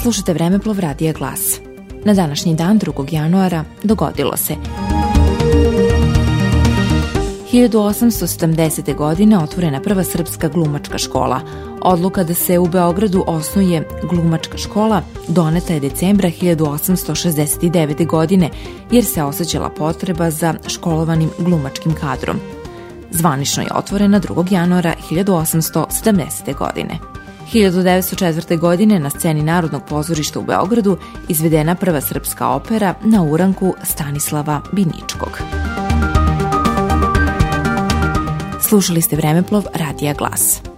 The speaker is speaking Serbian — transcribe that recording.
ste Vremeplov Radija Glas. Na današnji dan 2. januara dogodilo se 1870. godine otvorena prva srpska glumačka škola. Odluka da se u Beogradu osnuje glumačka škola doneta je decembra 1869. godine jer se osjećala potreba za školovanim glumačkim kadrom. Zvanično je otvorena 2. januara 1870. godine. 1904. godine na sceni Narodnog pozorišta u Beogradu izvedena prva srpska opera na uranku Stanislava Biničkog. Slušali ste Vremeplov Radija Glas.